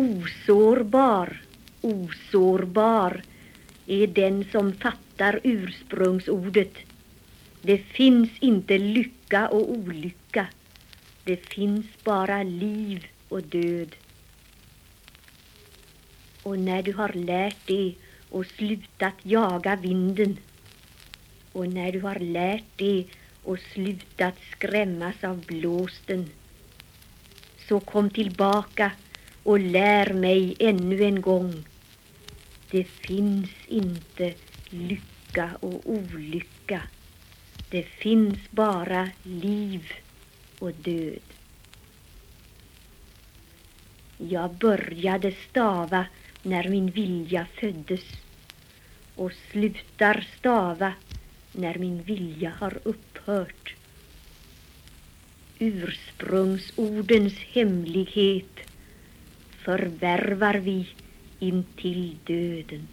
Osårbar, osårbar är den som fattar ursprungsordet. Det finns inte lycka och olycka. Det finns bara liv och död. Och när du har lärt det och slutat jaga vinden och när du har lärt det och slutat skrämmas av blåsten så kom tillbaka och lär mig ännu en gång. Det finns inte lycka och olycka. Det finns bara liv och död. Jag började stava när min vilja föddes och slutar stava när min vilja har upphört. Ursprungsordens hemlighet förvärvar vi intill döden.